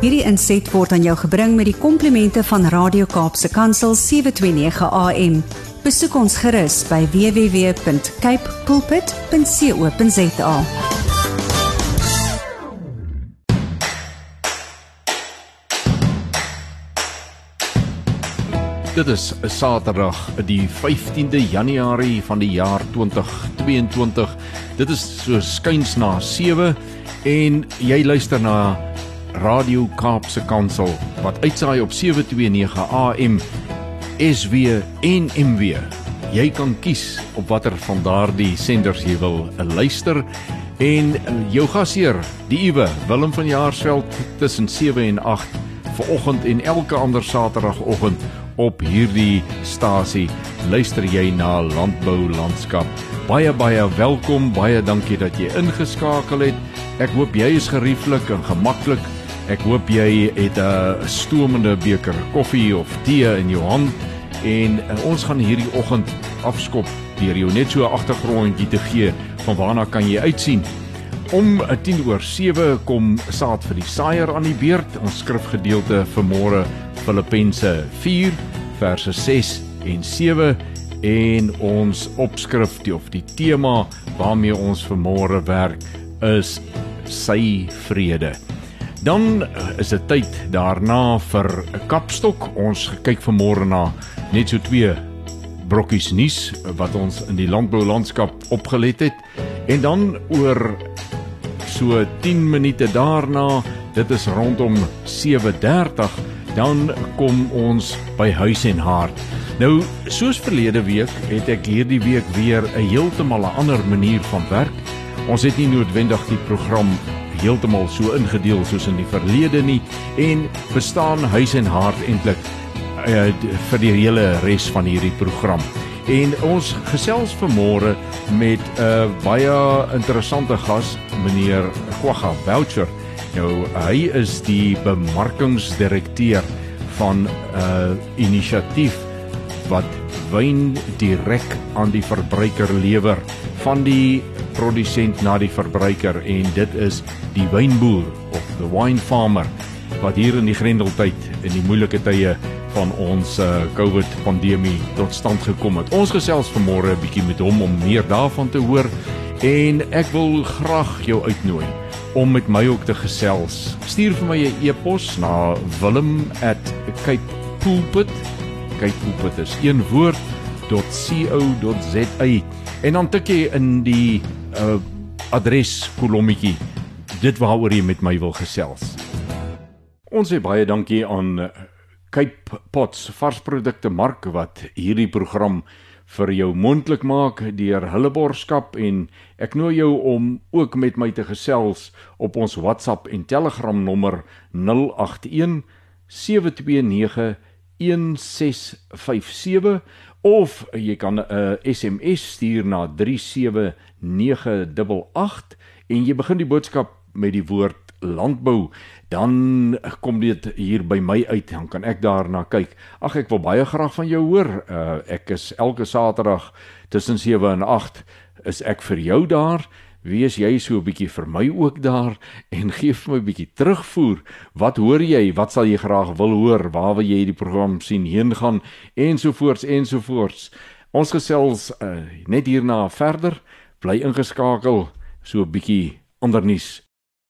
Hierdie inset word aan jou gebring met die komplimente van Radio Kaapse Kansel 729 AM. Besoek ons gerus by www.cape pulpit.co.za. Dit is 'n Saterdag, die 15de Januarie van die jaar 2022. Dit is so skuins na 7 en jy luister na Radio Kaapse Kansel wat uitsaai op 729 AM SW en MW. Jy kan kies op watter van daardie senders jy wil luister en jou gasheer, die Iwe Willem van Jaarsveld tussen 7 en 8 vanoggend en elke ander Saterdagoggend op hierdie stasie luister jy na Landbou Landskap. Baie baie welkom, baie dankie dat jy ingeskakel het. Ek hoop jy is gerieflik en gemaklik. Ek hoop jy het 'n stoomende beker koffie of tee in jou hand en uh, ons gaan hierdie oggend afskop deur jou net so 'n agtergrondjie te gee van waarna kan jy uitsien. Om 10 oor 7 kom saad vir die saaier aan die beurt. Ons skrifgedeelte vir môre Filippense 4 verse 6 en 7 en ons opskrif die of die tema waarmee ons vir môre werk is sy vrede. Dan is dit tyd daarna vir 'n kapstok. Ons kyk vanmôre na net so twee brokkies nuus wat ons in die landboulandskap opgelet het en dan oor so 10 minute daarna, dit is rondom 7:30 dan kom ons by huis en hart. Nou, soos verlede week het ek hierdie week weer 'n heeltemal 'n ander manier van werk. Ons het nie noodwendig die program heeltemal so ingedeel soos in die verlede nie en bestaan huis en hart eintlik uh, vir die hele res van hierdie program. En ons gesels vanmôre met 'n uh, baie interessante gas, meneer Kwagga Voucher. Nou hy is die bemarkingsdirekteur van 'n uh, inisiatief wat wyn direk aan die verbruiker lewer van die produsent na die verbruiker en dit is die wynboer of the wine farmer wat hier in die Grendeltyd in die moeilike tye van ons uh, COVID pandemie tot stand gekom het. Ons gesels vanmôre 'n bietjie met hom om meer daarvan te hoor en ek wil graag jou uitnooi om met my ook te gesels. Stuur vir my 'n e-pos na wilhelm@capepulpit. Capepulpit is een woord .co.za en dan tik jy in die uh, adres kolommetjie dit waaroor jy met my wil gesels. Ons sê baie dankie aan uh, Cape Pots varsprodukte mark wat hierdie program vir jou moontlik maak deur hulle borskap en ek nooi jou om ook met my te gesels op ons WhatsApp en Telegram nommer 081 729 1657 of jy kan 'n uh, SMS stuur na 37988 en jy begin die boodskap met die woord landbou. Dan kom dit hier by my uit dan kan ek daarna kyk. Ag ek wil baie graag van jou hoor. Uh, ek is elke saterdag tussen 7 en 8 is ek vir jou daar wees jy so 'n bietjie vir my ook daar en gee vir my 'n bietjie terugvoer. Wat hoor jy? Wat sal jy graag wil hoor? Waar wil jy die program sien heen gaan? Ensovoorts ensovoorts. Ons gesels uh, net hierna verder. Bly ingeskakel so 'n bietjie ander nuus.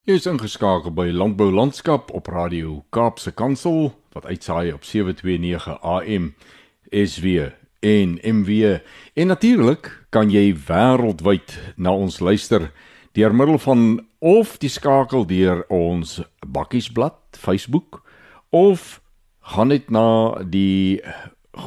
Jy is ingeskakel by Landbou Landskap op Radio Kaapse Kansel wat uitsaai op 729 AM SW en MW. En natuurlik kan jy wêreldwyd na ons luister deur middel van of die skakel deur ons bakkiesblad Facebook of gaan net na die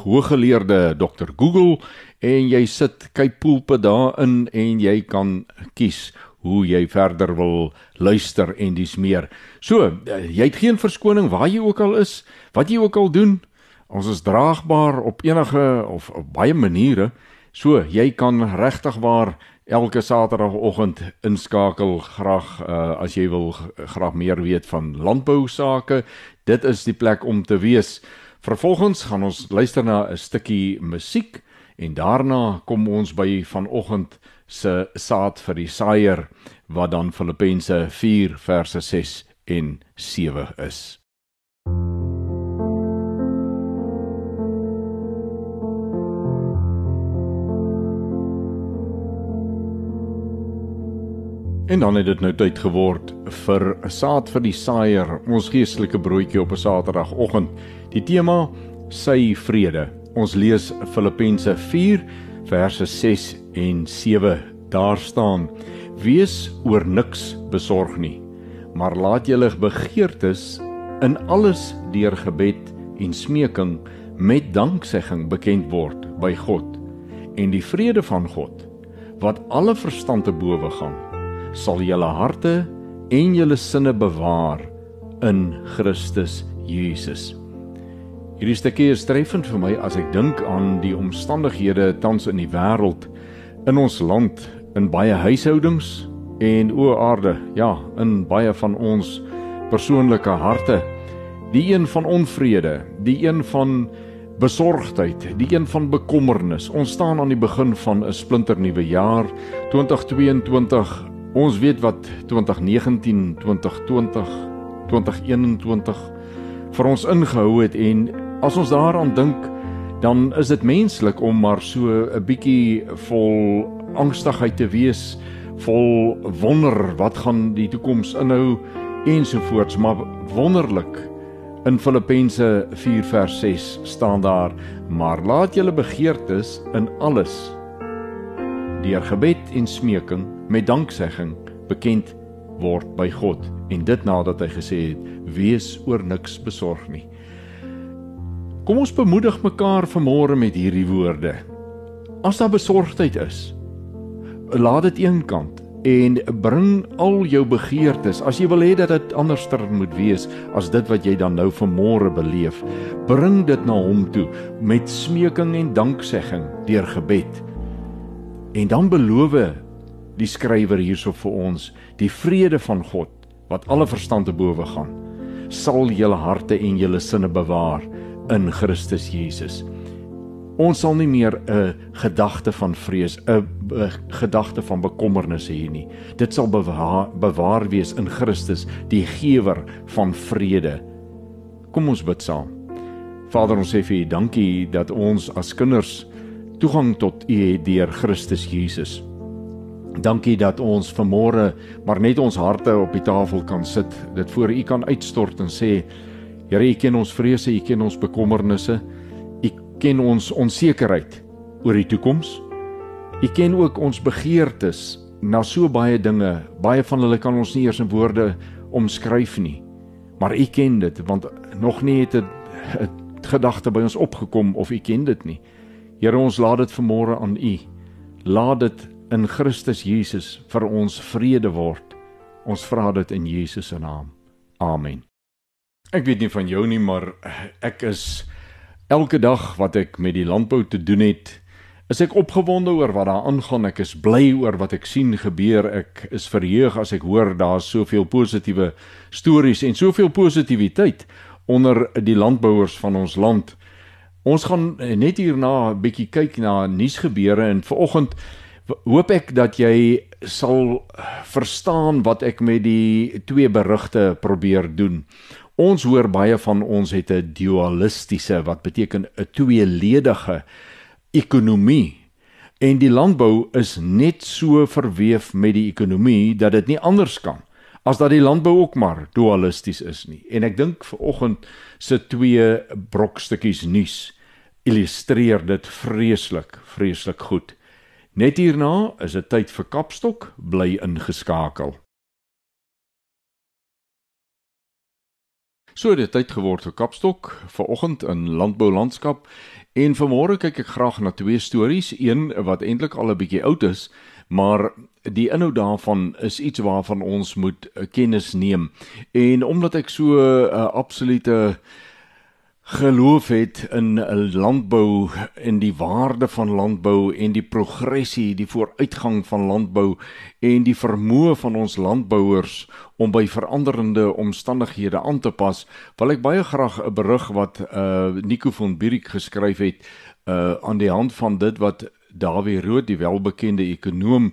hooggeleerde Dr Google en jy sit kyk poelpe daarin en jy kan kies hoe jy verder wil luister en dis meer. So, eh, jy het geen verskoning waar jy ook al is, wat jy ook al doen. Ons is draagbaar op enige of op baie maniere. So, jy kan regtig waar elke Saterdagoggend inskakel graag uh, as jy wil graag meer weet van landbou sake. Dit is die plek om te wees. Vervolgens gaan ons luister na 'n stukkie musiek en daarna kom ons by vanoggend se saad vir die saaier wat dan Filippense 4 verse 6 en 7 is. En dan het dit nou tyd geword vir 'n saad vir die saaier, ons geestelike broodjie op 'n Saterdagoggend. Die tema: sy vrede. Ons lees Filippense 4 verse 6 en 7. Daar staan: Wees oor niks besorg nie, maar laat julle begeertes in alles deur gebed en smeking met danksegging bekend word by God. En die vrede van God wat alle verstand te bowe gaan sal julle harte en julle sinne bewaar in Christus Jesus. Hierdie stukkie is treffend vir my as ek dink aan die omstandighede tans in die wêreld, in ons land, in baie huishoudings en o aarde, ja, in baie van ons persoonlike harte. Die een van onvrede, die een van besorgdheid, die een van bekommernis. Ons staan aan die begin van 'n splinternuwe jaar, 2022 Ons weet wat 2019, 2020, 2021 vir ons ingehou het en as ons daaraan dink, dan is dit menslik om maar so 'n bietjie vol angstigheid te wees, vol wonder wat gaan die toekoms inhou ensovoorts, maar wonderlik in Filippense 4 vers 6 staan daar: "Maar laat julle begeertes in alles deur gebed en smeking met danksegging bekend word by God en dit nadat hy gesê het wees oor niks besorg nie. Kom ons bemoedig mekaar vanmôre met hierdie woorde. As daar besorgdheid is, laat dit eenkant en bring al jou begeertes. As jy wil hê dat dit anderster moet wees as dit wat jy dan nou vanmôre beleef, bring dit na hom toe met smeking en danksegging deur gebed. En dan beloof die skrywer hierso vir ons die vrede van God wat alle verstand te bowe gaan sal julle harte en julle sinne bewaar in Christus Jesus. Ons sal nie meer 'n gedagte van vrees, 'n gedagte van bekommernis hê nie. Dit sal bewaar, bewaar wees in Christus, die gewer van vrede. Kom ons bid saam. Vader, ons sê vir U dankie dat ons as kinders toegang tot U het deur Christus Jesus. Dankie dat ons vanmôre maar net ons harte op die tafel kan sit, dit voor U kan uitstort en sê Here, U ken ons vrese, U ken ons bekommernisse, U ken ons onsekerheid oor die toekoms. U ken ook ons begeertes na so baie dinge. Baie van hulle kan ons nie eers in woorde omskryf nie. Maar U ken dit want nog nie het 'n gedagte by ons opgekom of U ken dit nie. Here, ons laat dit vanmôre aan U. Laat dit in Christus Jesus vir ons vrede word. Ons vra dit in Jesus se naam. Amen. Ek weet nie van jou nie, maar ek is elke dag wat ek met die landbou te doen het, is ek opgewonde oor wat daar aangaan. Ek is bly oor wat ek sien gebeur. Ek is verheug as ek hoor daar's soveel positiewe stories en soveel positiwiteit onder die landbouers van ons land. Ons gaan net hierna 'n bietjie kyk na nuusgebeure en vanoggend hoop ek dat jy sal verstaan wat ek met die twee berigte probeer doen. Ons hoor baie van ons het 'n dualistiese wat beteken 'n tweeledige ekonomie. En die landbou is net so verweef met die ekonomie dat dit nie anders kan as dat die landbou ook maar dualisties is nie. En ek dink ver oggend se twee brokstukkies nuus illustreer dit vreeslik, vreeslik goed. Net hierna is dit tyd vir Kapstok, bly ingeskakel. So dit tyd geword vir Kapstok vir oggend in landbou landskap en vanmôre kyk ek graag na twee stories, een wat eintlik al 'n bietjie oud is, maar die inhoud daarvan is iets waarvan ons moet kennis neem. En omdat ek so 'n uh, absolute uh, geloof het in 'n landbou en die waarde van landbou en die progressie, die vooruitgang van landbou en die vermoë van ons landbouers om by veranderende omstandighede aan te pas, wil ek baie graag 'n berig wat uh Nico van Bierik geskryf het uh aan die hand van dit wat Dawie Rood, die welbekende ekonom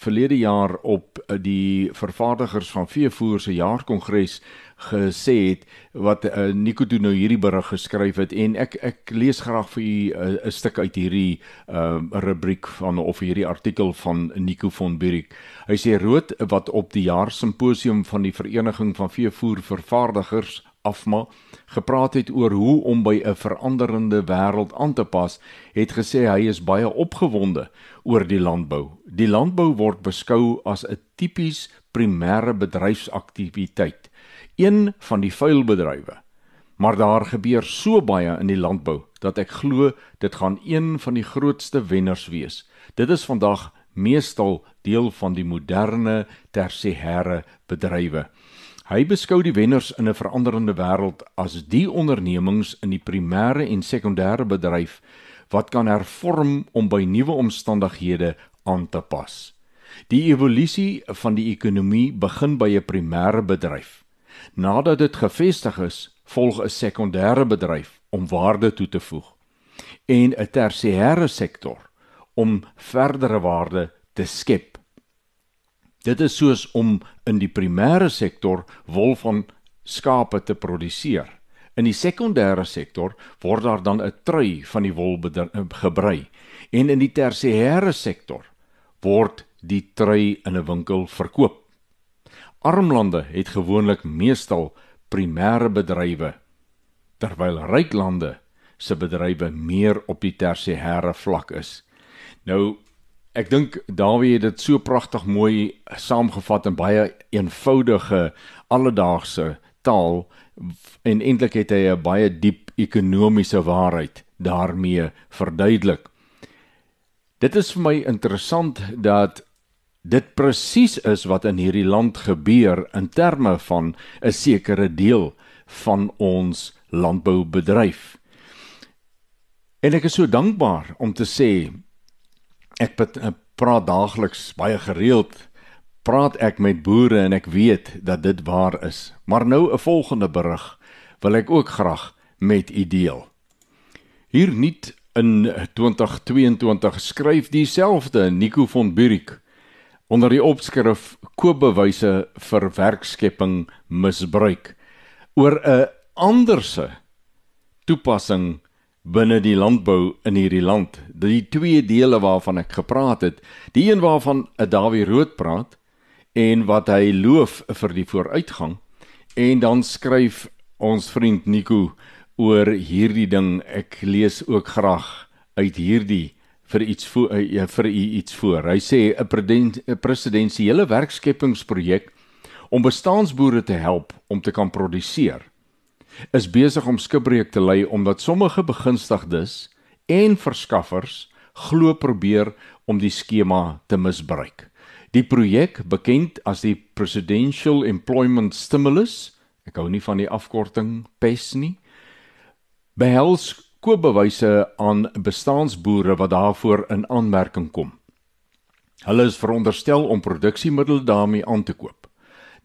verlede jaar op die vervaardigers van veevoer se jaarkongres gesê het wat uh, Nico doen nou hierdie berig geskryf het en ek ek lees graag vir u 'n uh, stuk uit hierdie uh, rubriek van of hierdie artikel van Nico von Burik. Hy sê rood wat op die jaar simposium van die vereniging van veevoer vervaardigers afma gepraat het oor hoe om by 'n veranderende wêreld aan te pas, het gesê hy is baie opgewonde oor die landbou. Die landbou word beskou as 'n tipies primêre bedryfsaktiwiteit, een van die vuilbedrywe. Maar daar gebeur so baie in die landbou dat ek glo dit gaan een van die grootste wenners wees. Dit is vandag meestal deel van die moderne tersiêre bedrywe. Hy beskou die wenners in 'n veranderende wêreld as die ondernemings in die primêre en sekondêre bedryf wat kan hervorm om by nuwe omstandighede aan te pas. Die evolusie van die ekonomie begin by 'n primêre bedryf. Nadat dit gevestig is, volg 'n sekondêre bedryf om waarde toe te voeg en 'n tersiêre sektor om verdere waarde te skep Dit is soos om in die primêre sektor wol van skape te produseer. In die sekondêre sektor word daar dan 'n trui van die wol gebrei en in die tersiêre sektor word die trui in 'n winkel verkoop. Armlande het gewoonlik meestal primêre bedrywe terwyl ryk lande se bedrywe meer op die tersiêre vlak is. Nou Ek dink Dawie het dit so pragtig mooi saamgevat in baie eenvoudige alledaagse taal en eintlik het hy 'n baie diep ekonomiese waarheid daarmee verduidelik. Dit is vir my interessant dat dit presies is wat in hierdie land gebeur in terme van 'n sekere deel van ons landboubedryf. En ek is so dankbaar om te sê ek eh, praat daagliks baie gereeld praat ek met boere en ek weet dat dit waar is. Maar nou 'n volgende berig wil ek ook graag met u deel. Hier nuut in 2022 skryf dieselfde Nico von Burik onder die opskrif koopbewyse vir werkskepping misbruik oor 'n anderse toepassing binne die landbou in hierdie land. Die twee dele waarvan ek gepraat het, die een waarvan Dawie Rood praat en wat hy loof vir die vooruitgang en dan skryf ons vriend Nico oor hierdie ding. Ek lees ook graag uit hierdie vir iets voor uh, vir u iets voor. Hy sê 'n presidensiële werkskepingsprojek om bestaanboere te help om te kan produseer is besig om skibreek te lei omdat sommige begunstigdes en verskaffers glo probeer om die skema te misbruik. Die projek, bekend as die Presidential Employment Stimulus, ek hou nie van die afkorting PES nie, behels koopbewyse aan bestaanboere wat daarvoor in aanmerking kom. Hulle is veronderstel om produksiemiddels daarmee aan te koop.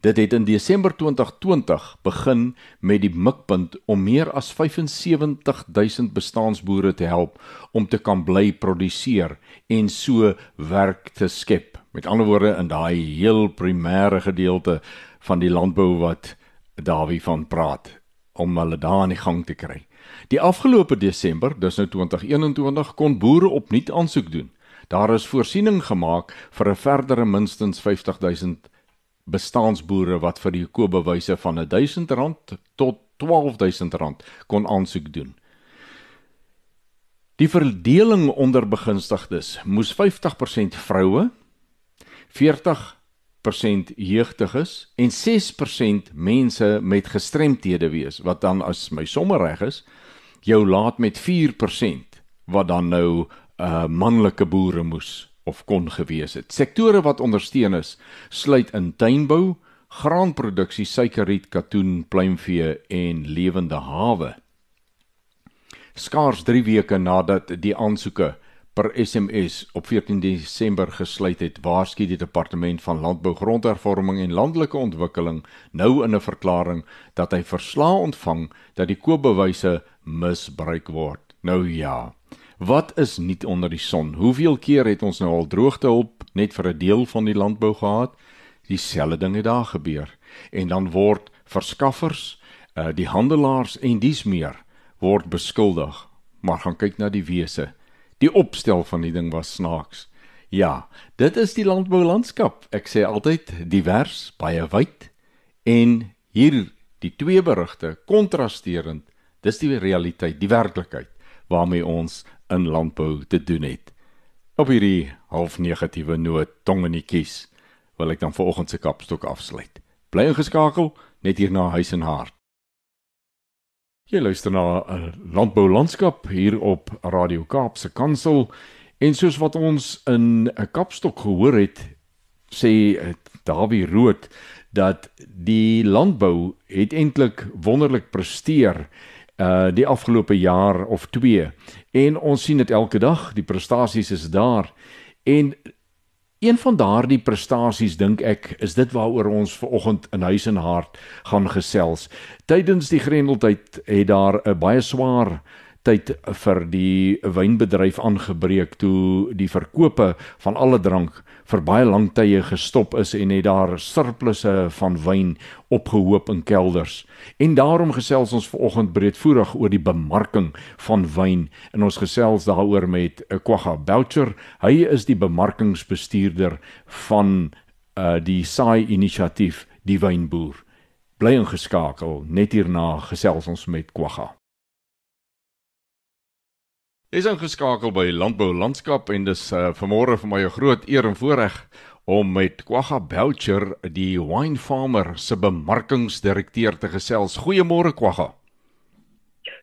Dit het in Desember 2020 begin met die mikpunt om meer as 75000 bestaanboere te help om te kan bly produseer en so werk te skep. Met ander woorde in daai heel primêre gedeelte van die landbou wat Dawie van praat om hulle daar aan die gang te kry. Die afgelope Desember, dis nou 2021, kon boere opnuut aansoek doen. Daar is voorsiening gemaak vir 'n verdere minstens 50000 bestaansboere wat vir die koopbewyse van R1000 tot R12000 kon aansoek doen. Die verdeling onder begunstigdes moes 50% vroue, 40% jeugdiges en 6% mense met gestremthede wees wat dan as my somme reg is, jou laat met 4% wat dan nou uh manlike boere moes of kon gewees het. Sektore wat ondersteun is, sluit in tuinbou, graanproduksie, suikerriet, katoen, pluimvee en lewende hawe. Skaars 3 weke nadat die aansoeke per SMS op 14 Desember gesluit het, waarsku die departement van landbou, grondhervorming en landelike ontwikkeling nou in 'n verklaring dat hy verslae ontvang dat die koopbewyse misbruik word. Nou ja, Wat is nuut onder die son? Hoeveel keer het ons nou al droogtehulp net vir 'n deel van die landbou gehad. Dieselfde ding het daar gebeur. En dan word verskaffers, uh die handelaars en dies meer word beskuldig. Maar gaan kyk na die wese. Die opstel van die ding was snaaks. Ja, dit is die landboulandskap. Ek sê altyd divers, baie wyd en hier die twee berigte kontrasterend. Dis die realiteit, die werklikheid waarmee ons in landbou te doen het. Op hierdie half negatiewe noot tong in die kies wil ek dan vanoggend se kapstok afsluit. Bly ingeskakel net hier na huis en hart. Jy luister na 'n uh, landbou landskap hier op Radio Kaapse Kansel en soos wat ons in 'n kapstok gehoor het sê uh, Dawie Rood dat die landbou het eintlik wonderlik presteer uh die afgelope jaar of 2 en ons sien dit elke dag die prestasies is daar. En een van daardie prestasies dink ek is dit waaroor ons vanoggend in huis en hart gaan gesels. Tydens die grendeltyd het daar 'n baie swaar tyd vir die wynbedryf aangebreek toe die verkope van alle drank vir baie lank tye gestop is en het daar surplusse van wyn opgehoop in kelders. En daarom gesels ons vanoggend breedvoerig oor die bemarking van wyn en ons gesels daaroor met Kwagga Boucher. Hy is die bemarkingsbestuurder van uh die SAI inisiatief Die Wynboer. Bly ingeskakel. Net hierna gesels ons met Kwagga. Is ingeskakel by Landbou Landskap en dis uh, vanmôre vir my 'n groot eer en voorreg om met Kwagga Boucher, die wine farmer se bemarkingsdirekteur te gesels. Goeiemôre Kwagga.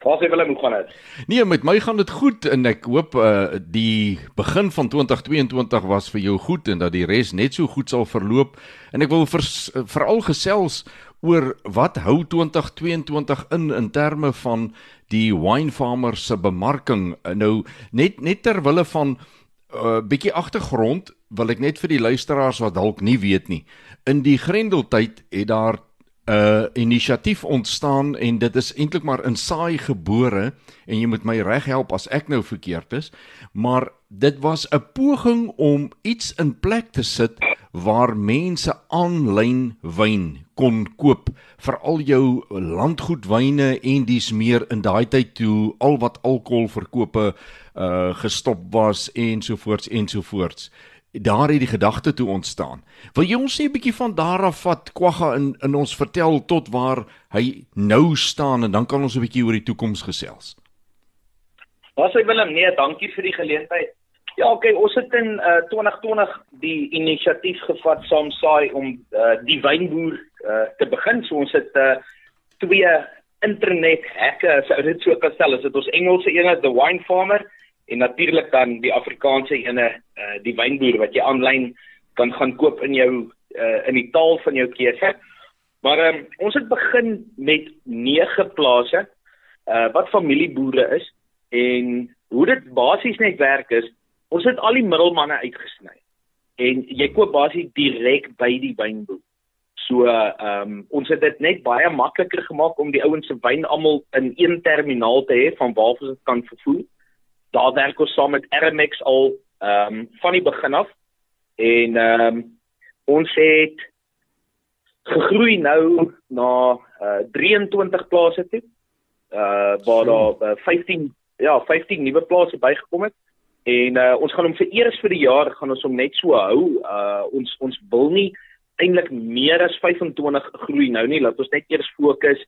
Waarse wil ek gaan dit? Nee, met my gaan dit goed en ek hoop uh die begin van 2022 was vir jou goed en dat die res net so goed sal verloop. En ek wil veral gesels oor wat hou 2022 in in terme van die wine farmer se bemarking? Nou net net ter wille van 'n uh, bietjie agtergrond wil ek net vir die luisteraars wat dalk nie weet nie. In die grendeltyd het daar 'n uh, inisiatief ontstaan en dit is eintlik maar in saai gebore en jy moet my reg help as ek nou verkeerd is maar dit was 'n poging om iets in plek te sit waar mense aanlyn wyn kon koop vir al jou landgoedwyne en dis meer in daai tyd toe al wat alkoholverkope uh gestop was ensovoorts ensovoorts daar het die gedagte toe ontstaan. Wil jy ons sê 'n bietjie van daar af vat kwagga in in ons vertel tot waar hy nou staan en dan kan ons 'n bietjie oor die toekoms gesels? Hy Willem? Nee dankie vir die geleentheid Ja, oké, okay, ons het in uh, 2020 die inisiatief gevat saam saai om uh, die wynboer uh, te begin. So ons het uh, twee internet hekke, sou dit so kan stel, is dit ons Engelse ene, the wine farmer en natuurlik dan die Afrikaanse ene, uh, die wynboer wat jy aanlyn kan gaan koop in jou uh, in die taal van jou keuse. Maar um, ons het begin met nege plase uh, wat familieboere is en hoe dit basies net werk is Ons het al die middelmanne uitgesny. En jy koop basies direk by die wynboer. So ehm um, ons het dit net baie makliker gemaak om die ouens se wyn almal in een terminaal te hê van waar ons dit kan vervoer. Daar werk ons saam met Rmx al ehm um, van die begin af en ehm um, ons het gegroei nou na uh, 23 plase toe. Uh waar daar uh, 15 ja, 15 nuwe plase bygekom het. En uh, ons gaan hom vir eers vir die jaar gaan ons hom net so hou. Uh ons ons wil nie eintlik meer as 25 groei nou nie. Laat ons net eers fokus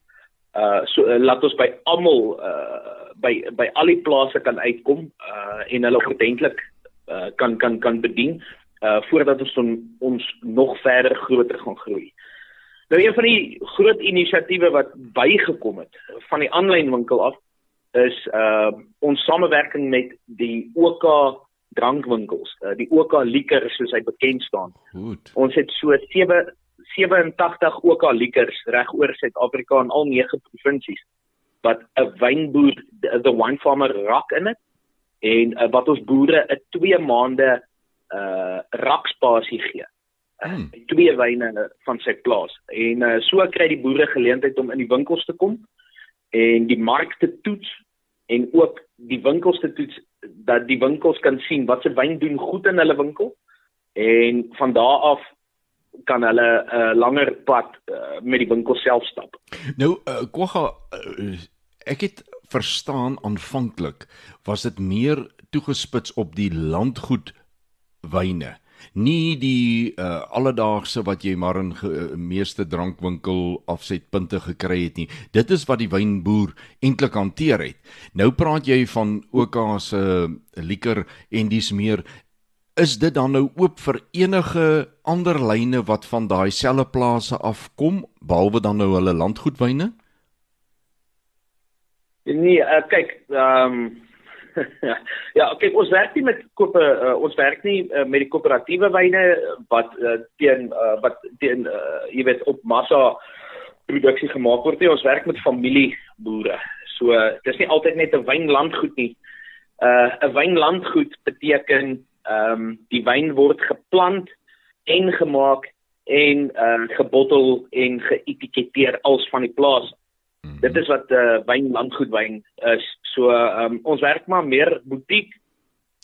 uh so uh, laat ons by almal uh by by al die plase kan uitkom uh en hulle ordentlik uh kan kan kan bedien uh voordat ons on, ons nog verder groter gaan groei. Nou een van die groot inisiatiewe wat bygekom het van die aanlyn winkel af is uh ons samewerking met die OK drankwinkels, uh, die OK liquor soos hy bekend staan. Goed. Ons het so 7 87 OK liquors regoor Suid-Afrika in al 9 provinsies wat 'n wynboer the wine farmer rak in het en uh, wat ons boere 'n 2 maande uh rakspasie gee. Hmm. Twee wyne van sy plaas en uh, so kry die boere geleentheid om in die winkels te kom en die markte toets en ook die winkels te toets dat die winkels kan sien wat se wyn doen goed in hulle winkel en van daar af kan hulle 'n uh, langer pad uh, met die winkel self stap. Nou uh, Kwagga uh, ek het verstaan aanvanklik was dit meer toegespits op die landgoed wyne nie die uh, alledaagse wat jy maar in ge, uh, meeste drankwinkel afsetpunte gekry het nie. Dit is wat die wynboer eintlik hanteer het. Nou praat jy van OK se uh, liker en dis meer is dit dan nou oop vir enige ander lyne wat van daai selfe plase afkom behalwe dan nou hulle landgoedwyne? Nee, uh, kyk, ehm um ja, kyk ons werk nie met koop uh, ons werk nie uh, met die koöperatiewe wyne wat uh, teen uh, wat teen uh, jy weet op massa produksie gemaak word nie. Ons werk met familieboere. So dis nie altyd net 'n wynlandgoed nie. 'n uh, wynlandgoed beteken ehm um, die wyn word geplant en gemaak en uh, gebottel en geetiketeer als van die plaas. Dit is wat uh, wyn landgoedwyn is. So um, ons werk maar meer butiek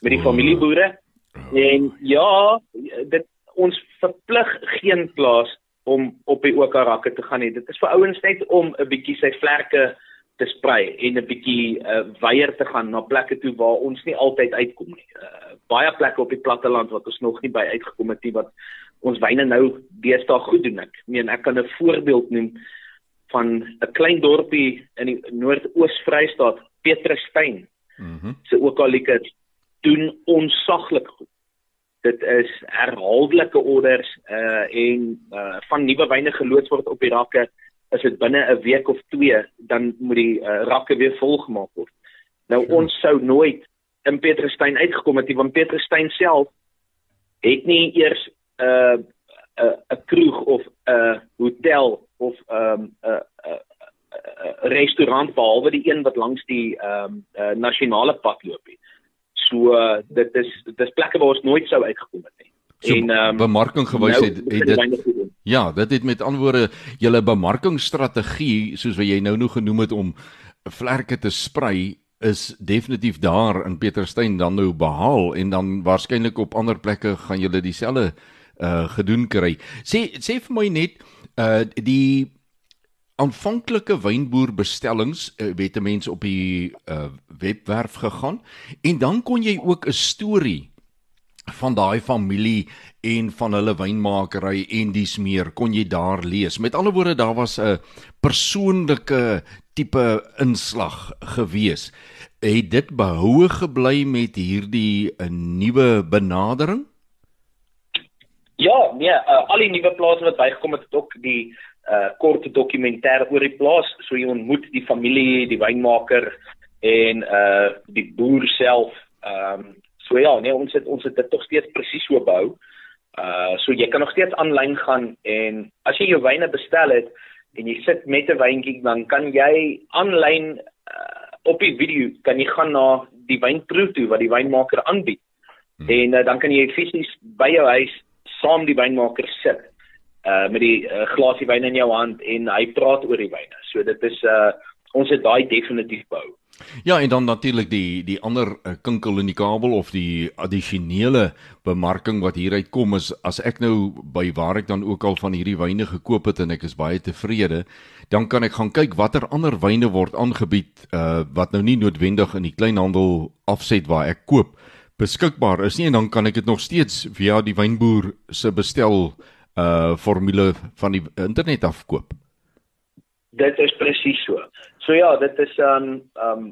met die oh. familieboere oh. en ja, dit ons verplig geen plaas om op die Okarakke te gaan nie. Dit is vir ouens net om 'n bietjie sy vlerke te sprei en 'n bietjie uh, weier te gaan na plekke toe waar ons nie altyd uitkom nie. Uh, baie plekke op die platteland wat ons nog nie by uitgekom het nie wat ons wyne nou deesdae goed doen ek. Ek meen ek kan 'n voorbeeld noem van 'n klein dorpie in die Noord-Oos-Vrystaat, Petrusstein. Mhm. Mm se okalike doen onsaglik goed. Dit is herhaaldelike orders uh en uh van nuwe wyne geloods word op die rakke is dit binne 'n week of 2 dan moet die uh, rakke weer volgemaak word. Nou ja. ons sou nooit in Petrusstein uitgekom het nie want Petrusstein self het nie eers 'n uh, 'n uh, kroeg of 'n uh, hotel of ehm um, 'n uh, uh, uh, restaurant behalwe die een wat langs die ehm um, uh, nasionale pad loop. So uh, dit is dit is plekke waar ons nooit sou uitgekom het nie. So, en um, bemarking gewys nou, het, het dit Ja, dit het met antwoorde julle bemarkingstrategie soos wat jy nou nog genoem het om vlerke te sprei is definitief daar in Peterstein dan nou behaal en dan waarskynlik op ander plekke gaan julle dieselfde uh gedoen kry. Sê sê vir my net uh die aanvanklike wynboerbestellings uh, het mense op die uh webwerf gegaan en dan kon jy ook 'n storie van daai familie en van hulle wynmakeri en dis meer kon jy daar lees. Met ander woorde daar was 'n persoonlike tipe inslag gewees. Het dit behoue gebly met hierdie 'n nuwe benadering? Ja, nee, uh, al die nuwe plase wat bygekom het, het ook die uh kort dokumentêr oor die plaas, so jy ontmoet die familie, die wynmaker en uh die boer self. Ehm um, so ja, nee, ons het ons het dit tog steeds presies so bou. Uh so jy kan nog steeds aanlyn gaan en as jy jou wyne bestel het en jy sit met 'n wyntjie, dan kan jy aanlyn uh, op die video kan jy gaan na die wynproe toe wat die wynmaker aanbied. Hmm. En uh, dan kan jy fisies by jou huis saam die wynmaker sit uh met die uh, glasie wyn in jou hand en hy praat oor die wyne. So dit is uh ons het daai definitief bou. Ja, en dan natuurlik die die ander uh, kinkel in die kabel of die addisionele bemarking wat hieruit kom is as ek nou by waar ek dan ook al van hierdie wyne gekoop het en ek is baie tevrede, dan kan ek gaan kyk watter ander wyne word aangebied uh wat nou nie noodwendig in die kleinhandel afset waar ek koop beskikbaar is nie en dan kan ek dit nog steeds via die wynboer se bestel uh formule van die internet afkoop. Dit is presies so. So ja, dit is um um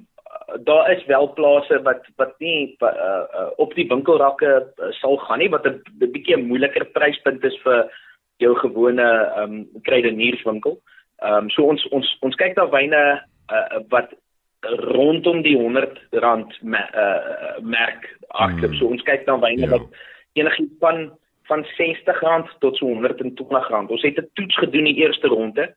daar is wel plase wat wat nie uh, uh, op die winkelrakke uh, sal gaan nie wat 'n bietjie 'n moeiliker pryspunt is vir jou gewone um kruidenierswinkel. Um so ons ons ons kyk na wyne uh, wat rondom die 100 rand me, uh, merk hardloop. Hmm. So ons kyk dan wyne ja. wat enigiets van van 60 rand tot so 120 rand. Ons het 'n toets gedoen die eerste ronde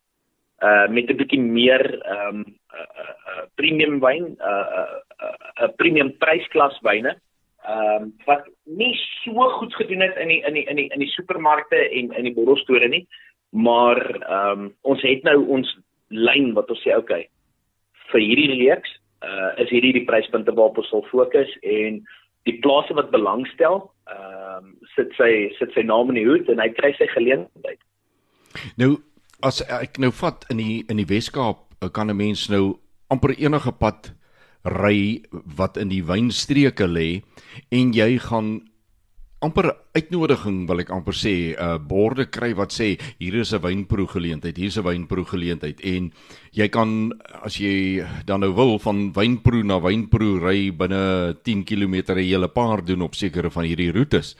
uh met 'n bietjie meer ehm um, uh, uh, premium wyn, 'n uh, uh, uh, uh, premium prysklas wyne. Ehm um, wat nie so goed gedoen het in die in die in die in die supermarkte en in die borrelstore nie, maar ehm um, ons het nou ons lyn wat ons sê okay vir hierdie reeks uh is hierdie die pryspunte waarop ons sal fokus en die plase wat belangstel ehm um, sit sy sit sy naam in die hoed en hy kry sy geleentheid. Nou as ek nou vat in die in die Weskaap kan 'n mens nou amper enige pad ry wat in die wynstreke lê en jy gaan amper uitnodiging wil ek amper sê. 'n uh, borde kry wat sê hier is 'n wynproe geleentheid hier is 'n wynproe geleentheid en jy kan as jy dan nou wil van wynproe na wynproe ry binne 10 km 'n hele paar doen op sekere van hierdie roetes.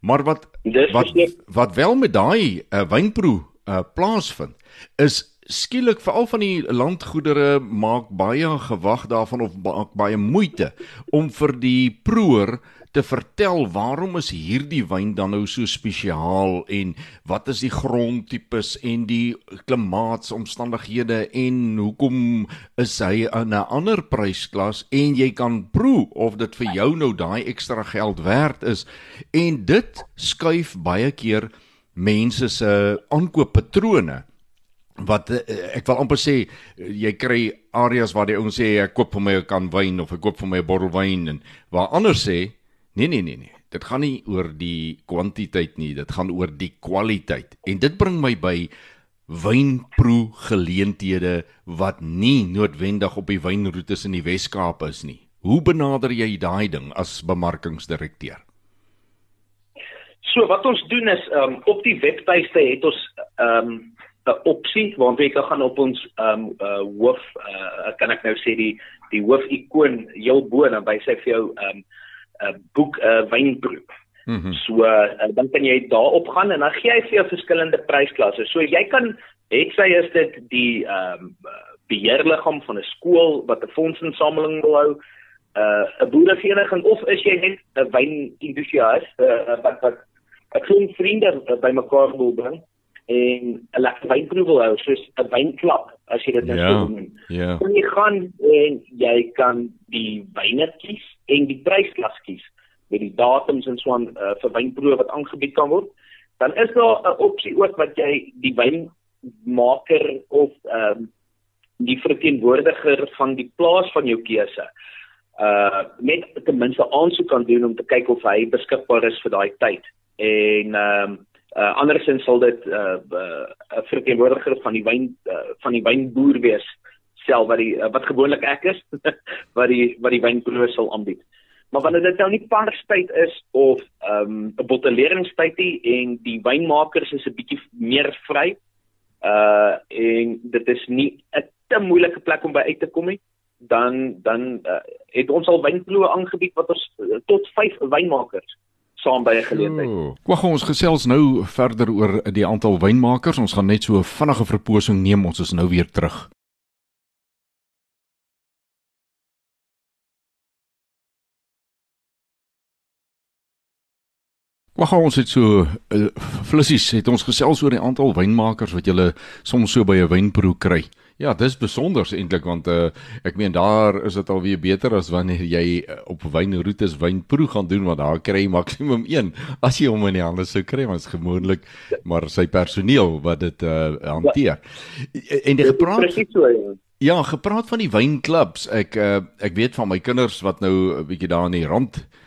Maar wat wat wat wel met daai uh, wynproe uh, plaasvind is skielik veral van die landgoedere maak baie gewag daarvan of baie moeite om vir die proeër te vertel waarom is hierdie wyn dan nou so spesiaal en wat is die grondtipes en die klimaatsomstandighede en hoekom is hy in 'n ander prysklas en jy kan proe of dit vir jou nou daai ekstra geld werd is. En dit skuif baie keer mense se aankooppatrone. Wat eh, ek wil amper sê jy kry areas waar die ouens sê ek koop vir my 'n kan wyn of ek koop vir my 'n bottel wyn en waar ander sê Nee nee nee nee. Dit gaan nie oor die kwantiteit nie, dit gaan oor die kwaliteit. En dit bring my by wynproe geleenthede wat nie noodwendig op die wynroetes in die Wes-Kaap is nie. Hoe benader jy daai ding as bemarkingsdirekteur? So wat ons doen is um, op die webtuiste het ons ehm, 'n um, opsie waar jy kan gaan op ons um uh, hoof uh, kan ek nou sê die die hoof ikoon heel bo en by sê vir jou um 'n boek 'n uh, wynproe. Mm -hmm. So uh, dan kan jy daarop gaan en dan gee hy vir jou verskillende prysklasse. So jy kan het sy is dit die ehm um, beheerliggaam van 'n skool wat 'n fondsinsameling wil hou, 'n uh, boerevereniging of is jy net 'n wynentoesias uh, wat wat 'n klomp vriende bymekaar wil bring en 'n lekker wynproe wil hou, soos 'n wynklap as jy dit nou ja, noem. Ja. Jy gaan en jy kan die wyne kies en die prysklas kies met die datums en so aan uh, vir wynproe wat aangebied kan word. Dan is daar 'n opsie ook wat jy die wynmaker of ehm um, die verteenwoordiger van die plaas van jou keuse uh met ten minste aansoek kan doen om te kyk of hy beskikbaar is vir daai tyd. En ehm um, uh andersins sal dit 'n uh, uh, verteenwoordiger van die wyn uh, van die wynboer wees self wat die uh, wat gewoonlik ek is wat die wat die wynproe sal aanbied. Maar wanneer dit nou nie parstyd is of ehm, 'n um, bottelleringstyd nie en die wynmakers is 'n bietjie meer vry uh en dit is nie 'n te moeilike plek om by uit te kom nie dan dan uh, het ons al wynproe aangebied wat ons tot 5 wynmakers saam by 'n geleentheid. Wag, ons gesels nou verder oor die aantal wynmakers. Ons gaan net so 'n vinnige verposing neem. Ons is nou weer terug. Wag, ons het so uh, flissies het ons gesels oor die aantal wynmakers wat jy soms so by 'n wynproe kry. Ja, dis besonder eintlik want uh, ek meen daar is dit alweer beter as wanneer jy uh, op wynroetes wynproe gaan doen want daar kry jy maksimum 1 as jy hom in die hande sou kry want dit is gewoonlik maar sy personeel wat dit uh, hanteer. Ja. En die gepraat so, ja. ja, gepraat van die wynklubs. Ek uh, ek weet van my kinders wat nou 'n bietjie daar in die rand uh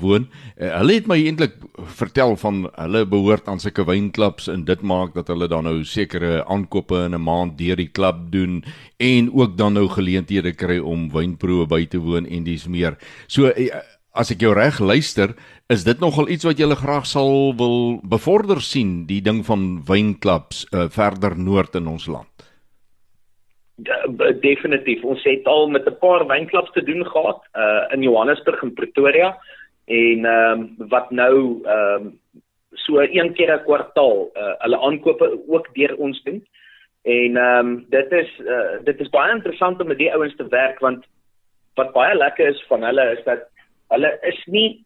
woon. Uh, hulle het my eintlik vertel van hulle behoort aan sulke wynklubs en dit maak dat hulle dan nou sekere aankope in 'n maand deur die klub doen en ook dan nou geleenthede kry om wynproewe by te woon en dis meer. So uh, as ek jou reg luister, is dit nogal iets wat jy graag sal wil bevorder sien, die ding van wynklubs uh, verder noord in ons land definitief ons het al met 'n paar wynklubs te doen gehad uh in Johannesburg en Pretoria en ehm um, wat nou ehm um, so een keer 'n kwartaal uh hulle aankope ook deur ons doen. En ehm um, dit is uh dit is baie interessant om met die ouens te werk want wat baie lekker is van hulle is dat hulle is nie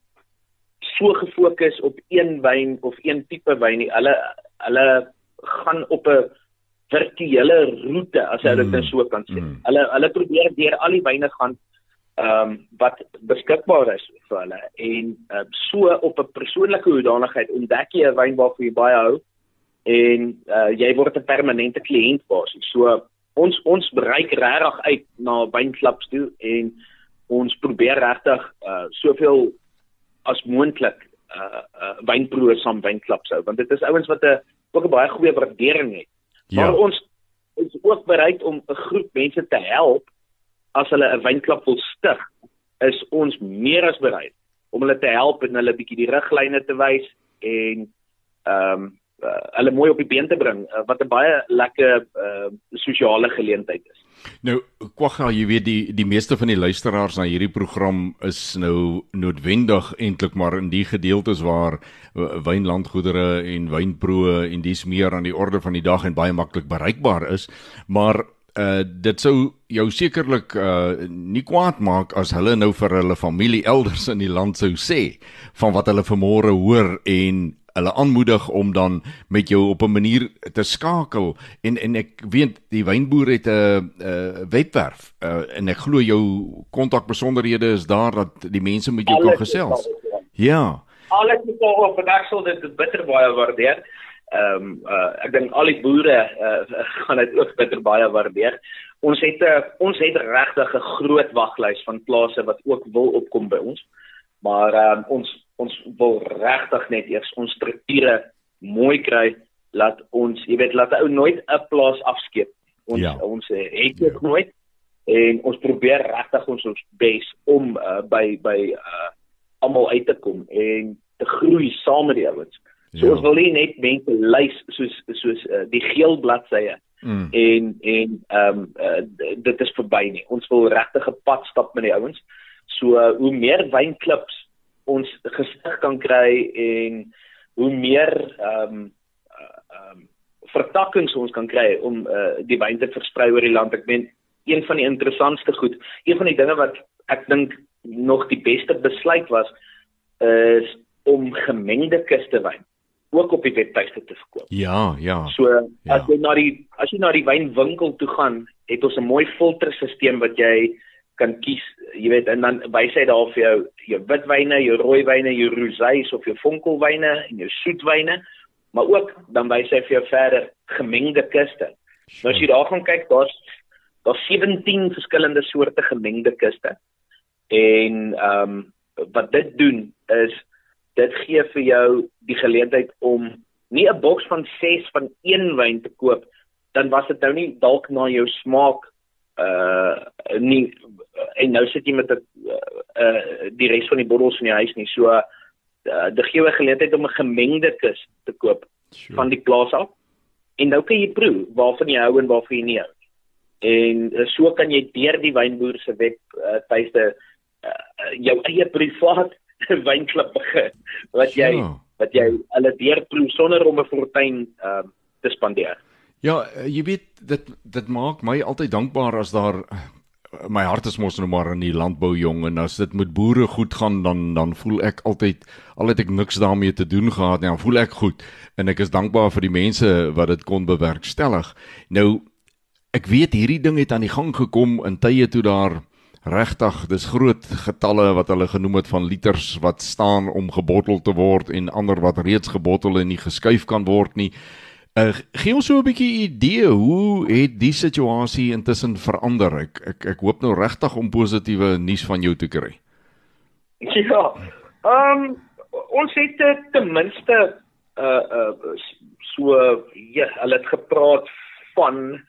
so gefokus op een wyn of een tipe wyn nie. Hulle hulle gaan op 'n virtuele roete as jy dit mm. so kan sê. Mm. Hulle hulle probeer deur al die wyne gaan ehm um, wat beskikbaar is vir hulle en uh, so op 'n persoonlike hoedanigheid ontdek jy 'n wyn waarvoor jy baie hou en uh, jy word 'n permanente kliënt basis. So ons ons bereik regtig uit na wynklubs toe en ons probeer regtig uh, soveel as moontlik uh, uh wynproe saam wynklubs hou want dit is ouens wat 'n ook 'n baie goeie waardering het. Ja. Maar ons is ook bereid om 'n groep mense te help as hulle 'n wynklub wil stig. Is ons meer as bereid om hulle te help en hulle bietjie die riglyne te wys en ehm um, uh, hulle mooi op die been te bring uh, wat 'n baie lekker uh, sosiale geleentheid is. Nou kwagga jy weet die die meeste van die luisteraars na hierdie program is nou noodwendig eintlik maar in die gedeeltes waar wynlandgoedere en wynproe en dis meer aan die orde van die dag en baie maklik bereikbaar is. Maar uh dit sou jou sekerlik uh nie kwaad maak as hulle nou vir hulle familie elders in die land sou sê van wat hulle vanmôre hoor en hulle aanmoedig om dan met jou op 'n manier te skakel en en ek weet die wynboer het 'n 'n webwerf uh, en ek glo jou kontakbesonderhede is daar dat die mense met jou Alles kan gesels. Ja. Alles is op en ek sal dit bitter baie waardeer. Ehm um, uh, ek dink al die boere uh, gaan dit ook bitter baie waardeer. Ons het 'n uh, ons het regtig 'n groot waglys van plase wat ook wil opkom by ons. Maar ehm um, ons ons wil regtig net eers ons strukture mooi kry laat ons jy weet laat ou nooit 'n plaas afskeep ons ja. ons het dit ja. nooit en ons probeer regtig ons ons bes om uh, by by uh, almal uit te kom en te groei saam met die ouens so ja. ons wil nie net mense lys soos soos uh, die geel bladsye mm. en en ehm um, uh, dit is verby nie ons wil regtig 'n pad stap met die ouens so uh, hoe meer wynklubs ons gesig kan kry en hoe meer ehm um, ehm um, vertakkings ons kan kry om uh, die wyn te versprei oor die land. Ek meen een van die interessantste goed, een van die dinge wat ek dink nog die beste besluit was is om gemengde kustewyn ook op die webtuiste te verkoop. Ja, ja. So as ja. jy na die as jy na die wynwinkel toe gaan, het ons 'n mooi filterstelsel wat jy kan kies, jy weet, en dan wys hy daar vir jou jou witwyne, jou rooiwyne, jou rosés of jou vonkelwyne en jou soetwyne, maar ook dan wys hy vir jou verder gemengde kuste. Nou as jy daar gaan kyk, daar's daar's 17 verskillende soorte gemengde kuste. En ehm um, wat dit doen is dit gee vir jou die geleentheid om nie 'n boks van 6 van een wyn te koop dan was dit nou nie dalk na jou smaak uh nie en nou sit jy met 'n uh, uh die res van die bottels in die huis nie. So uh die gee 'n geleentheid om 'n gemengde kus te koop sure. van die plaas af. En nou kan jy proe waarvan jy hou en waarvan jy nie hou. En uh, so kan jy deur die wynboer se web uh, tuiste uh, jou eie privaat wynklub begin wat jy sure. wat jy hulle deurproe sonder om 'n fortuin uh te spandeer. Ja, jy weet dit dit maak my altyd dankbaar as daar my hart is mos nou maar in die landbou jong en as dit met boere goed gaan dan dan voel ek altyd al het ek niks daarmee te doen gehad nie, dan voel ek goed en ek is dankbaar vir die mense wat dit kon bewerkstellig. Nou ek weet hierdie ding het aan die gang gekom in tye toe daar regtig dis groot getalle wat hulle genoem het van liters wat staan om gebottel te word en ander wat reeds gebottel en nie geskuif kan word nie. Uh, gee ons so 'n bietjie idee hoe het die situasie intussen verander? Ek ek ek hoop nou regtig om positiewe nuus van jou te kry. Ja. Ehm um, ons het ten minste uh uh so ja, hulle het gepraat van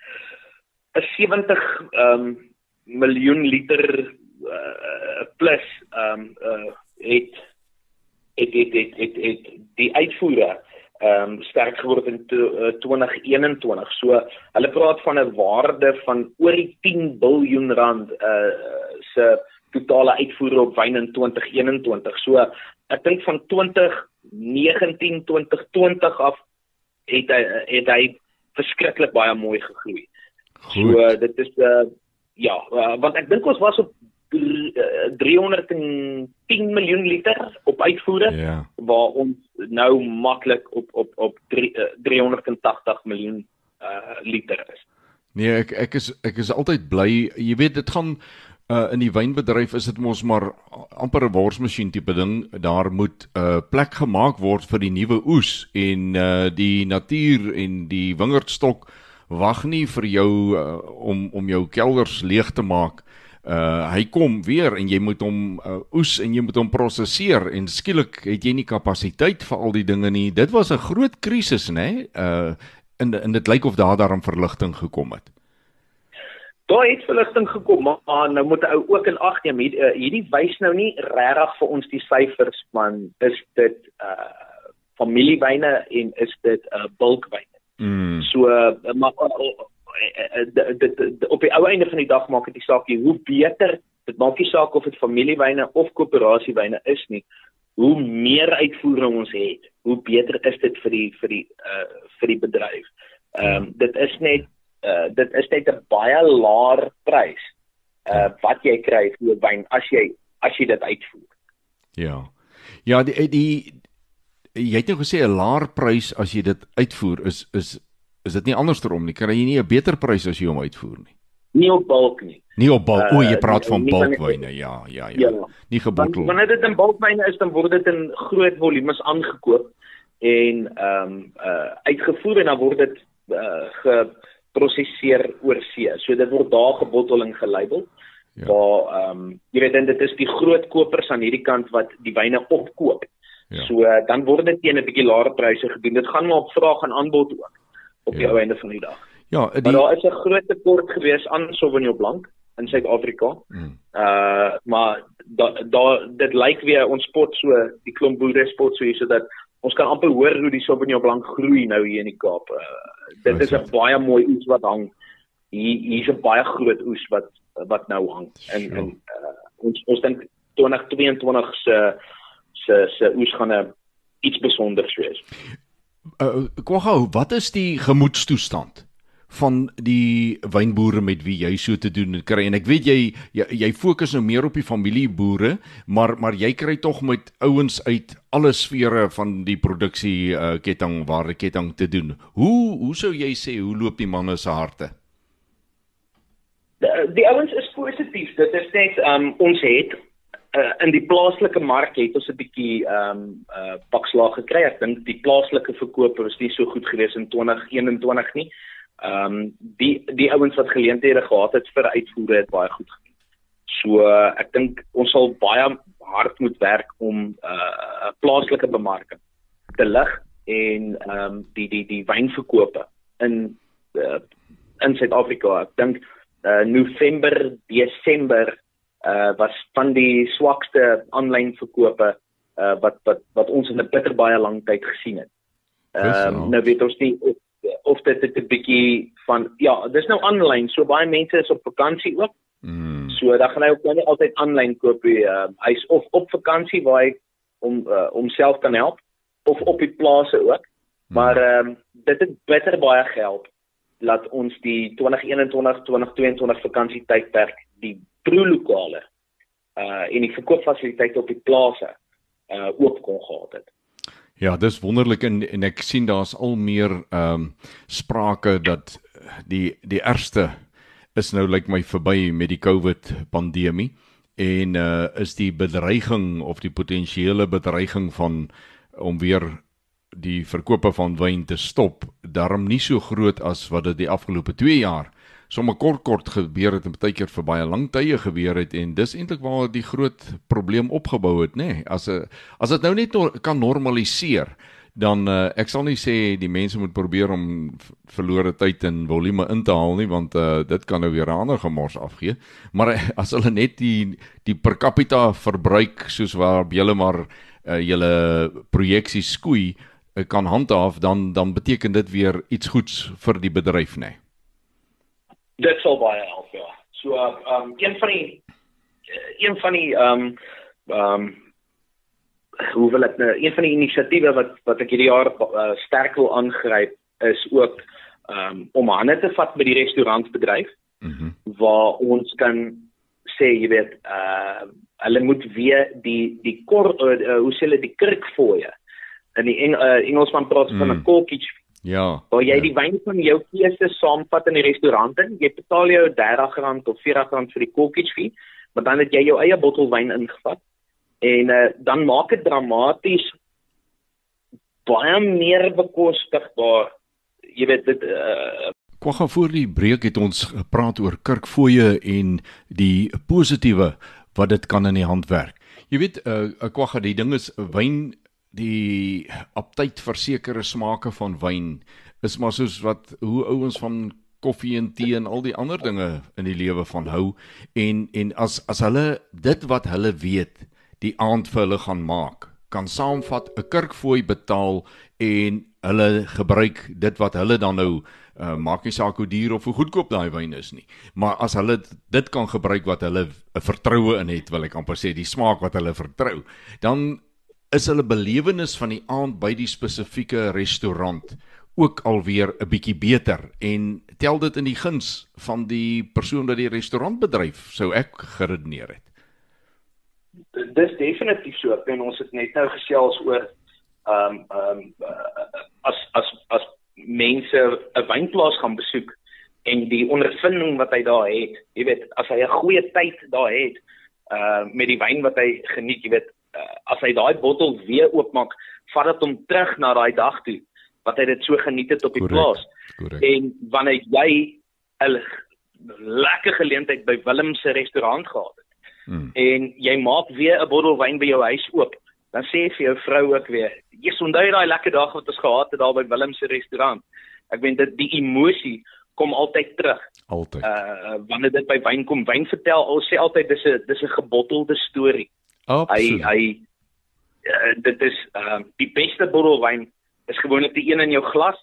'n 70 ehm um, miljoen liter uh plus ehm um, uh het het het het, het, het die uitvoere ehm um, sterk geword in to, uh, 2021. So hulle praat van 'n waarde van oor die 10 miljard rand uh se totale uitvoere op wyn in 2021. So ek dink van 2019 2020 af het hy het hy verskriklik baie mooi gegroei. Goed. So dit is uh ja, uh, want ek dink ons was op 310 miljoen liter op uitvoere. Ja. waar ons nou maklik op op op 3, uh, 380 miljoen uh, liter is. Nee, ek ek is ek is altyd bly. Jy weet dit gaan uh, in die wynbedryf is dit mos maar amper 'n worsmasjien tipe ding. Daar moet 'n uh, plek gemaak word vir die nuwe oes en uh, die natuur en die wingerdstok wag nie vir jou uh, om om jou kelders leeg te maak uh hy kom weer en jy moet hom uh, oes en jy moet hom prosesseer en skielik het jy nie kapasiteit vir al die dinge nie. Dit was 'n groot krisis, nê? Uh en en dit lyk of daar daarom verligting gekom het. Daar het verligting gekom, maar nou moet 'n ou ook in ag neem hierdie wys nou nie regtig vir ons die syfers man, is dit uh familiewyne en is dit 'n uh, bulkwyne. Mm. So uh, maar uh, dit op die ou einde van die dag maak dit die saak hoe beter dit maak nie saak of dit familiewyne of koöperasiewyne is nie hoe meer uitvoering ons het hoe beter is dit vir die vir die uh, vir die bedryf. Ehm um, dit is net uh, dit is net 'n baie laer prys uh, wat jy kry vir wyn as jy as jy dit uitvoer. Ja. Ja, die die jy het nou gesê 'n laer prys as jy dit uitvoer is is is dit nie andersom nie. Kry jy nie 'n beter prys as jy hom uitvoer nie? Nie op bulk nie. Nie op bulk. Uh, o, jy praat van bulkwyne. Ja, ja, ja, ja. Nie gebottel. Wanneer dit in bulkwyne is, dan word dit in groot volumes aangekoop en ehm um, uh uitgevoer en dan word dit uh geprosesseer oor see. So dit word daar gebottel en gelabel. Ja. Waar ehm um, jy weet dit is die groot kopers aan hierdie kant wat die wyne opkoop. Ja. So uh, dan word dit teen 'n bietjie laer pryse gedoen. Dit gaan maar op vraag en aanbod ook op die ja. einde van die dag. Ja, die... maar daar is 'n groot tekort gewees aan Sauvignon Blanc in Suid-Afrika. Hmm. Uh maar daar da, dit lyk weer ons spot so die klomp boere spot so hier sodat ons kan amper hoor hoe die Sauvignon Blanc groei nou hier in die Kaap. Uh, dit is 'n baie mooi oes wat hang. Hier hier's 'n baie groot oes wat wat nou hang. En en uh, ons ons dink 2022 se se se oes gaan 'n iets besonders wees. Uh, Kwagou, wat is die gemoedstoestand van die wynboere met wie jy so te doen kry en ek weet jy jy, jy fokus nou meer op die familieboere, maar maar jy kry tog met ouens uit alle sfere van die produksie uh, ketting waar die ketting te doen. Hoe hoe sou jy sê hoe loop die manne se harte? Die, die ouens is positief. Dit is net um, ons het uh, in die plaaslike mark het ons 'n bietjie ehm um, uh pakslag gekry. Ek dink die plaaslike verkope was nie so goed gewees in 2021 nie. Ehm um, die die ouens wat geleenthede gehad het vir uitvoere het baie goed gedoen. So uh, ek dink ons sal baie hard moet werk om 'n uh, plaaslike bemarking te lig en ehm um, die die die wynverkope in uh, in Suid-Afrika. Ek dink uh, November, Desember uh was van die swakste aanlyn verkope uh wat wat wat ons in 'n bitter baie lang tyd gesien het. Ehm uh, nou weet ons nie of, of dit dit 'n bietjie van ja, dis nou aanlyn, so baie mense is op vakansie ook. Mm. So dan gaan hy ook nie altyd aanlyn koop nie. Uh, hy's of op vakansie waar hy om uh, homself kan help of op die plase ook. Mm. Maar ehm um, dit het bitter baie gehelp laat ons die 2021 2022 vakansietydperk die proelokale uh en die verkoopfasiliteite op die plase uh oop kon gehad het. Ja, dis wonderlik en en ek sien daar's al meer ehm um, sprake dat die die ergste is nou lyk like my verby met die COVID pandemie en uh is die bedreiging of die potensiële bedreiging van om weer die verkope van wyn te stop daarom nie so groot as wat dit die afgelope 2 jaar sommer kort kort gebeur het en baie keer vir baie lang tye gebeur het en dis eintlik waar die groot probleem opgebou het nê. Nee, as 'n as dit nou net no kan normaliseer dan uh, ek sal nie sê die mense moet probeer om verlore tyd en volume in te haal nie want uh, dit kan nou weer 'n ander gemors afgee. Maar uh, as hulle net die die per capita verbruik soos waar julle maar uh, julle projeksies skoei uh, kan handhaaf dan dan beteken dit weer iets goeds vir die bedryf nê. nee dit sal baie help ja. So ehm um, een van die een van die ehm um, ehm um, hoe wil ek nou een van die inisiatiewe wat wat ek hierdie jaar uh, sterk wil aangryp is ook ehm um, om hande te vat by die restaurantbedryf. Mm waar ons kan sê jy weet uh hulle moet weer die die kor uh, uh, hoe sê hulle die kurkfooie in die Eng, uh, Engelsman praat mm. van 'n corkage Ja. Waar jy ja. die wyn van jou keuse saamvat in die restaurant en jy betaal jou R30 of R40 vir die corkage fee, maar dan het jy jou eie bottel wyn ingevat en uh, dan maak dit dramaties baie meer bekostigbaar. Jy weet dit uh, Kwagga voor die breek het ons gepraat oor kirkfooie en die positiewe wat dit kan in die hand werk. Jy weet, uh, Kwagga, die ding is wyn die aptyd vir sekere smake van wyn is maar soos wat hoe ouens van koffie en tee en al die ander dinge in die lewe van hou. En en as as hulle dit wat hulle weet die aand vir hulle gaan maak kan saamvat 'n kirkfooi betaal en hulle gebruik dit wat hulle dan nou uh, maak nie saak hoe duur of hoe goedkoop daai wyn is nie. Maar as hulle dit kan gebruik wat hulle 'n vertroue in het wil ek amper sê die smaak wat hulle vertrou dan is hulle belewenis van die aand by die spesifieke restaurant ook alweer 'n bietjie beter. En tel dit in die guns van die persoon wat die restaurant bedryf sou ek geredeneer het? Dis definitief so en ons het net nou gesels oor ehm um, ehm um, as as as mense 'n wynplaas gaan besoek en die ondervinding wat hy daar het jy weet as hy 'n goeie tyd daar het uh met die wyn wat hy geniet jy weet as hy daai bottel weer oopmaak vat dit hom terug na daai dag toe wat hy dit so geniet het op die Correct. plaas. Correct. En wanneer jy 'n lekker geleentheid by Willem se restaurant gehad het hmm. en jy maak weer 'n bottel wyn by jou huis oop, dan sê vir jou vrou ook weer, "Jy onthou daai lekker dag wat ons gehad het daar by Willem se restaurant." Ek weet dit die emosie kom altyd terug. Altyd. Uh wanneer dit by wyn kom, wyn vertel, ons sê altyd dis 'n dis 'n gebottelde storie. Absoluut. Hy hy uh, dit is uh die beste bottel wyn is gewoonlik die een in jou glas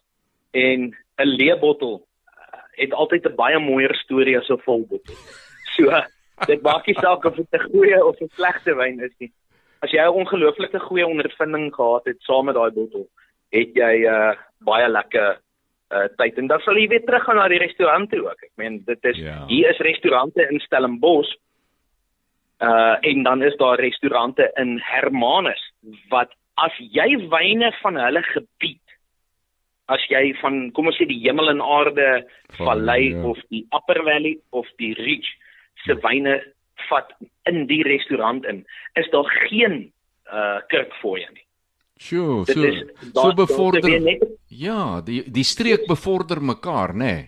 en 'n leë bottel uh, het altyd 'n baie mooier storie as 'n vol bottel. So dit maak nie saak of dit 'n goeie of 'n slegte wyn is nie. As jy 'n ongelooflike goeie ondervinding gehad het saam met daai bottel, het jy uh, baie lekker uh tyd en dan sal jy weer terug gaan na die restaurant toe ook. Ek meen dit is ja. hier is restaurante in Stellenbosch. Uh en dan is daar restaurante in Hermanus wat as jy wyne van hulle gebied as jy van kom ons sê die hemel en aarde vallei ja. of die upper valley of die ridge se wyne vat in die restaurant in is daar geen uh kirkfooie nie Sjoe, so is, daar, so bevorder net, Ja, die die streek bevorder mekaar, nê. Nee.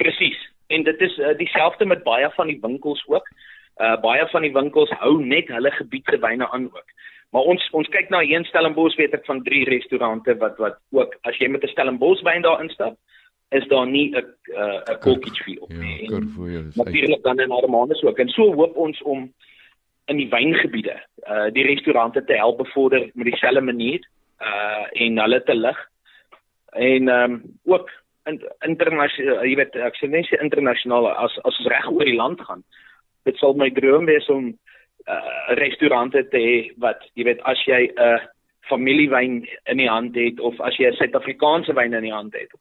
Presies. En dit is uh, dieselfde met baie van die winkels ook. Uh baie van die winkels hou net hulle gebiedgewyne aan ook. Maar ons ons kyk na een Stellenbosch weet ek van drie restaurante wat wat ook as jy met 'n Stellenbosch wyn daar instap, is daar nie 'n 'n cottage feel ja, nie. Ja, Natuurlik dan in Armandus ook. En so hoop ons om in die wyngebiede uh die restaurante te help bevorder met dieselfde manier uh en hulle te lig. En ehm um, ook internasionaal jy weet ek sê net internasionaal as as ons reg oor die land gaan. Dit sal my droom wees om uh, restaurante te hê wat jy weet as jy 'n uh, familiewyn in die hand het of as jy 'n Suid-Afrikaanse wyn in die hand het,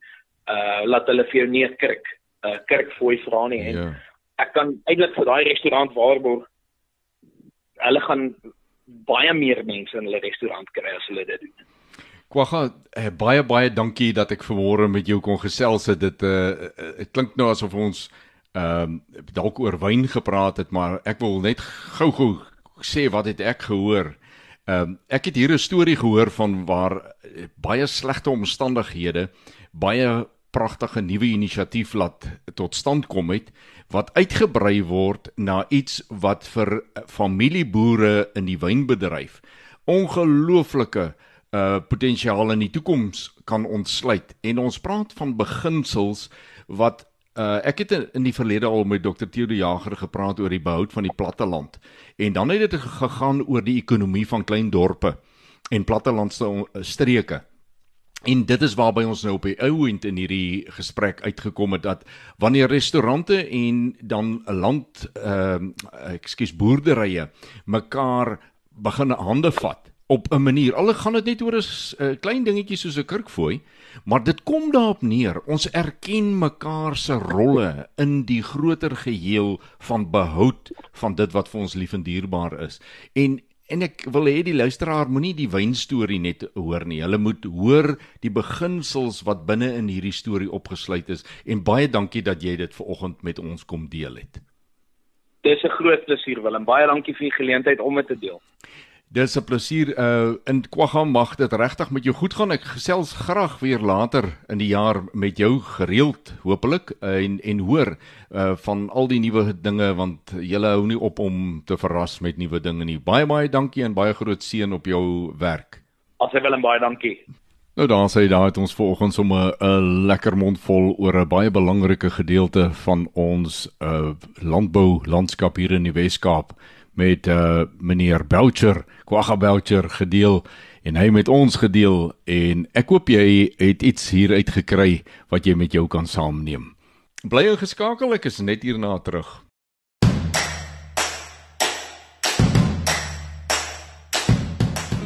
uh laat hulle vir jou nie 'n kerk 'n uh, kerkfooi vra nie en ja. ek kan eintlik vir daai restaurant waarborg hulle gaan baie meer mense in hulle restaurant kry as hulle dit doen. Kwagga, eh, baie baie dankie dat ek vanmôre met jou kon gesels. Dit uh dit klink nou asof ons ehm um, dalk oor wyn gepraat het, maar ek wil net gou-gou sê wat het ek gehoor? Ehm um, ek het hier 'n storie gehoor van waar eh, baie slegte omstandighede baie pragtige nuwe inisiatief laat tot stand kom het wat uitgebrei word na iets wat vir familieboere in die wynbedryf ongelooflike uh potensiaal in die toekoms kan ontsluit en ons praat van beginsels wat Uh ek het in die verlede al met Dr Theo de Jager gepraat oor die behoud van die platteland. En dan het dit gegaan oor die ekonomie van klein dorpe en plattelandse streke. En dit is waarby ons nou op die ou end in hierdie gesprek uitgekom het dat wanneer restaurante en dan 'n land ehm uh, ekskuus boerderye mekaar begin hande vat op 'n manier. Al gaan dit net oor 'n uh, klein dingetjie soos 'n kirkfooi, maar dit kom daarop neer. Ons erken mekaar se rolle in die groter geheel van behoud van dit wat vir ons lief en dierbaar is. En en ek wil hê die luisteraar moenie die wynstorie net hoor nie. Hulle moet hoor die beginsels wat binne in hierdie storie opgesluit is. En baie dankie dat jy dit vanoggend met ons kom deel het. Dis 'n groot plesier Willem. Baie dankie vir die geleentheid om dit te deel. Dis 'n plesier uh in Kwagga mag dit regtig met jou goed gaan. Ek gesels graag weer later in die jaar met jou gereeld, hopelik en en hoor uh van al die nuwe dinge want jy hou nie op om te verras met nuwe dinge nie. Baie baie dankie en baie groot seën op jou werk. Asai Willem baie dankie. Nou dan sê daar het ons vanoggend sommer 'n lekker mond vol oor 'n baie belangrike gedeelte van ons uh landbou landskap hier in die Wes-Kaap met uh meneer Boucher, Kwagga Boucher gedeel en hy met ons gedeel en ek hoop jy het iets hier uitgekry wat jy met jou kan saamneem. Bly geskakel, ek is net hierna terug.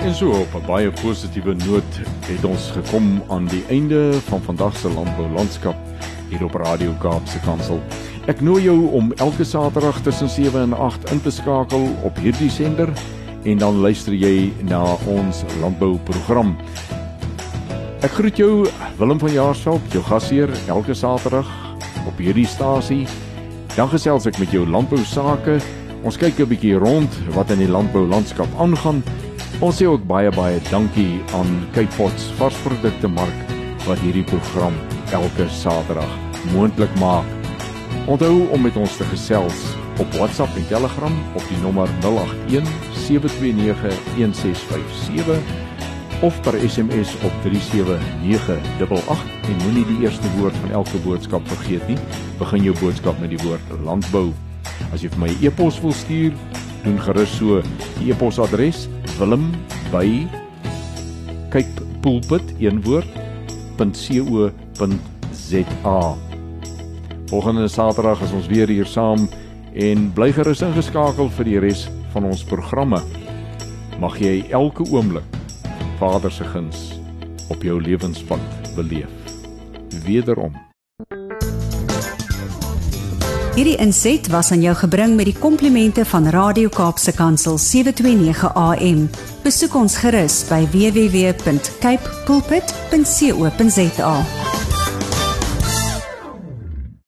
En so op 'n baie positiewe noot het ons gekom aan die einde van vandag se landbou landskap hier op Radio Kaapse Kansel. Ek nooi jou om elke Saterdag tussen 7 en 8 in te skakel op hierdie sender en dan luister jy na ons landbouprogram. Ek groet jou Willem van Jaarsveld, jou gasheer elke Saterdag op hierdie stasie. Dan gesels ek met jou landbou sake. Ons kyk 'n bietjie rond wat in die landbou landskap aangaan. Ons sê ook baie baie dankie aan Cape Pots varsprodukte mark wat hierdie program elke Saterdag moontlik maak. Onthou om met ons te gesels op WhatsApp en Telegram op die nommer 081 729 1657 of per SMS op 37988 en moenie die eerste woord van elke boodskap vergeet nie. Begin jou boodskap met die woord landbou. As jy vir my 'n e e-pos wil stuur, doen gerus so. Die e-posadres wilm@capepulpit.co.za Volgende Saterdag is ons weer hier saam en bly gerus ingeskakel vir die res van ons programme. Mag jy elke oomblik Vader se guns op jou lewenspad beleef. Wederom. Hierdie inset was aan jou gebring met die komplimente van Radio Kaapse Kansel 729 AM. Besoek ons gerus by www.cape pulpit.co.za.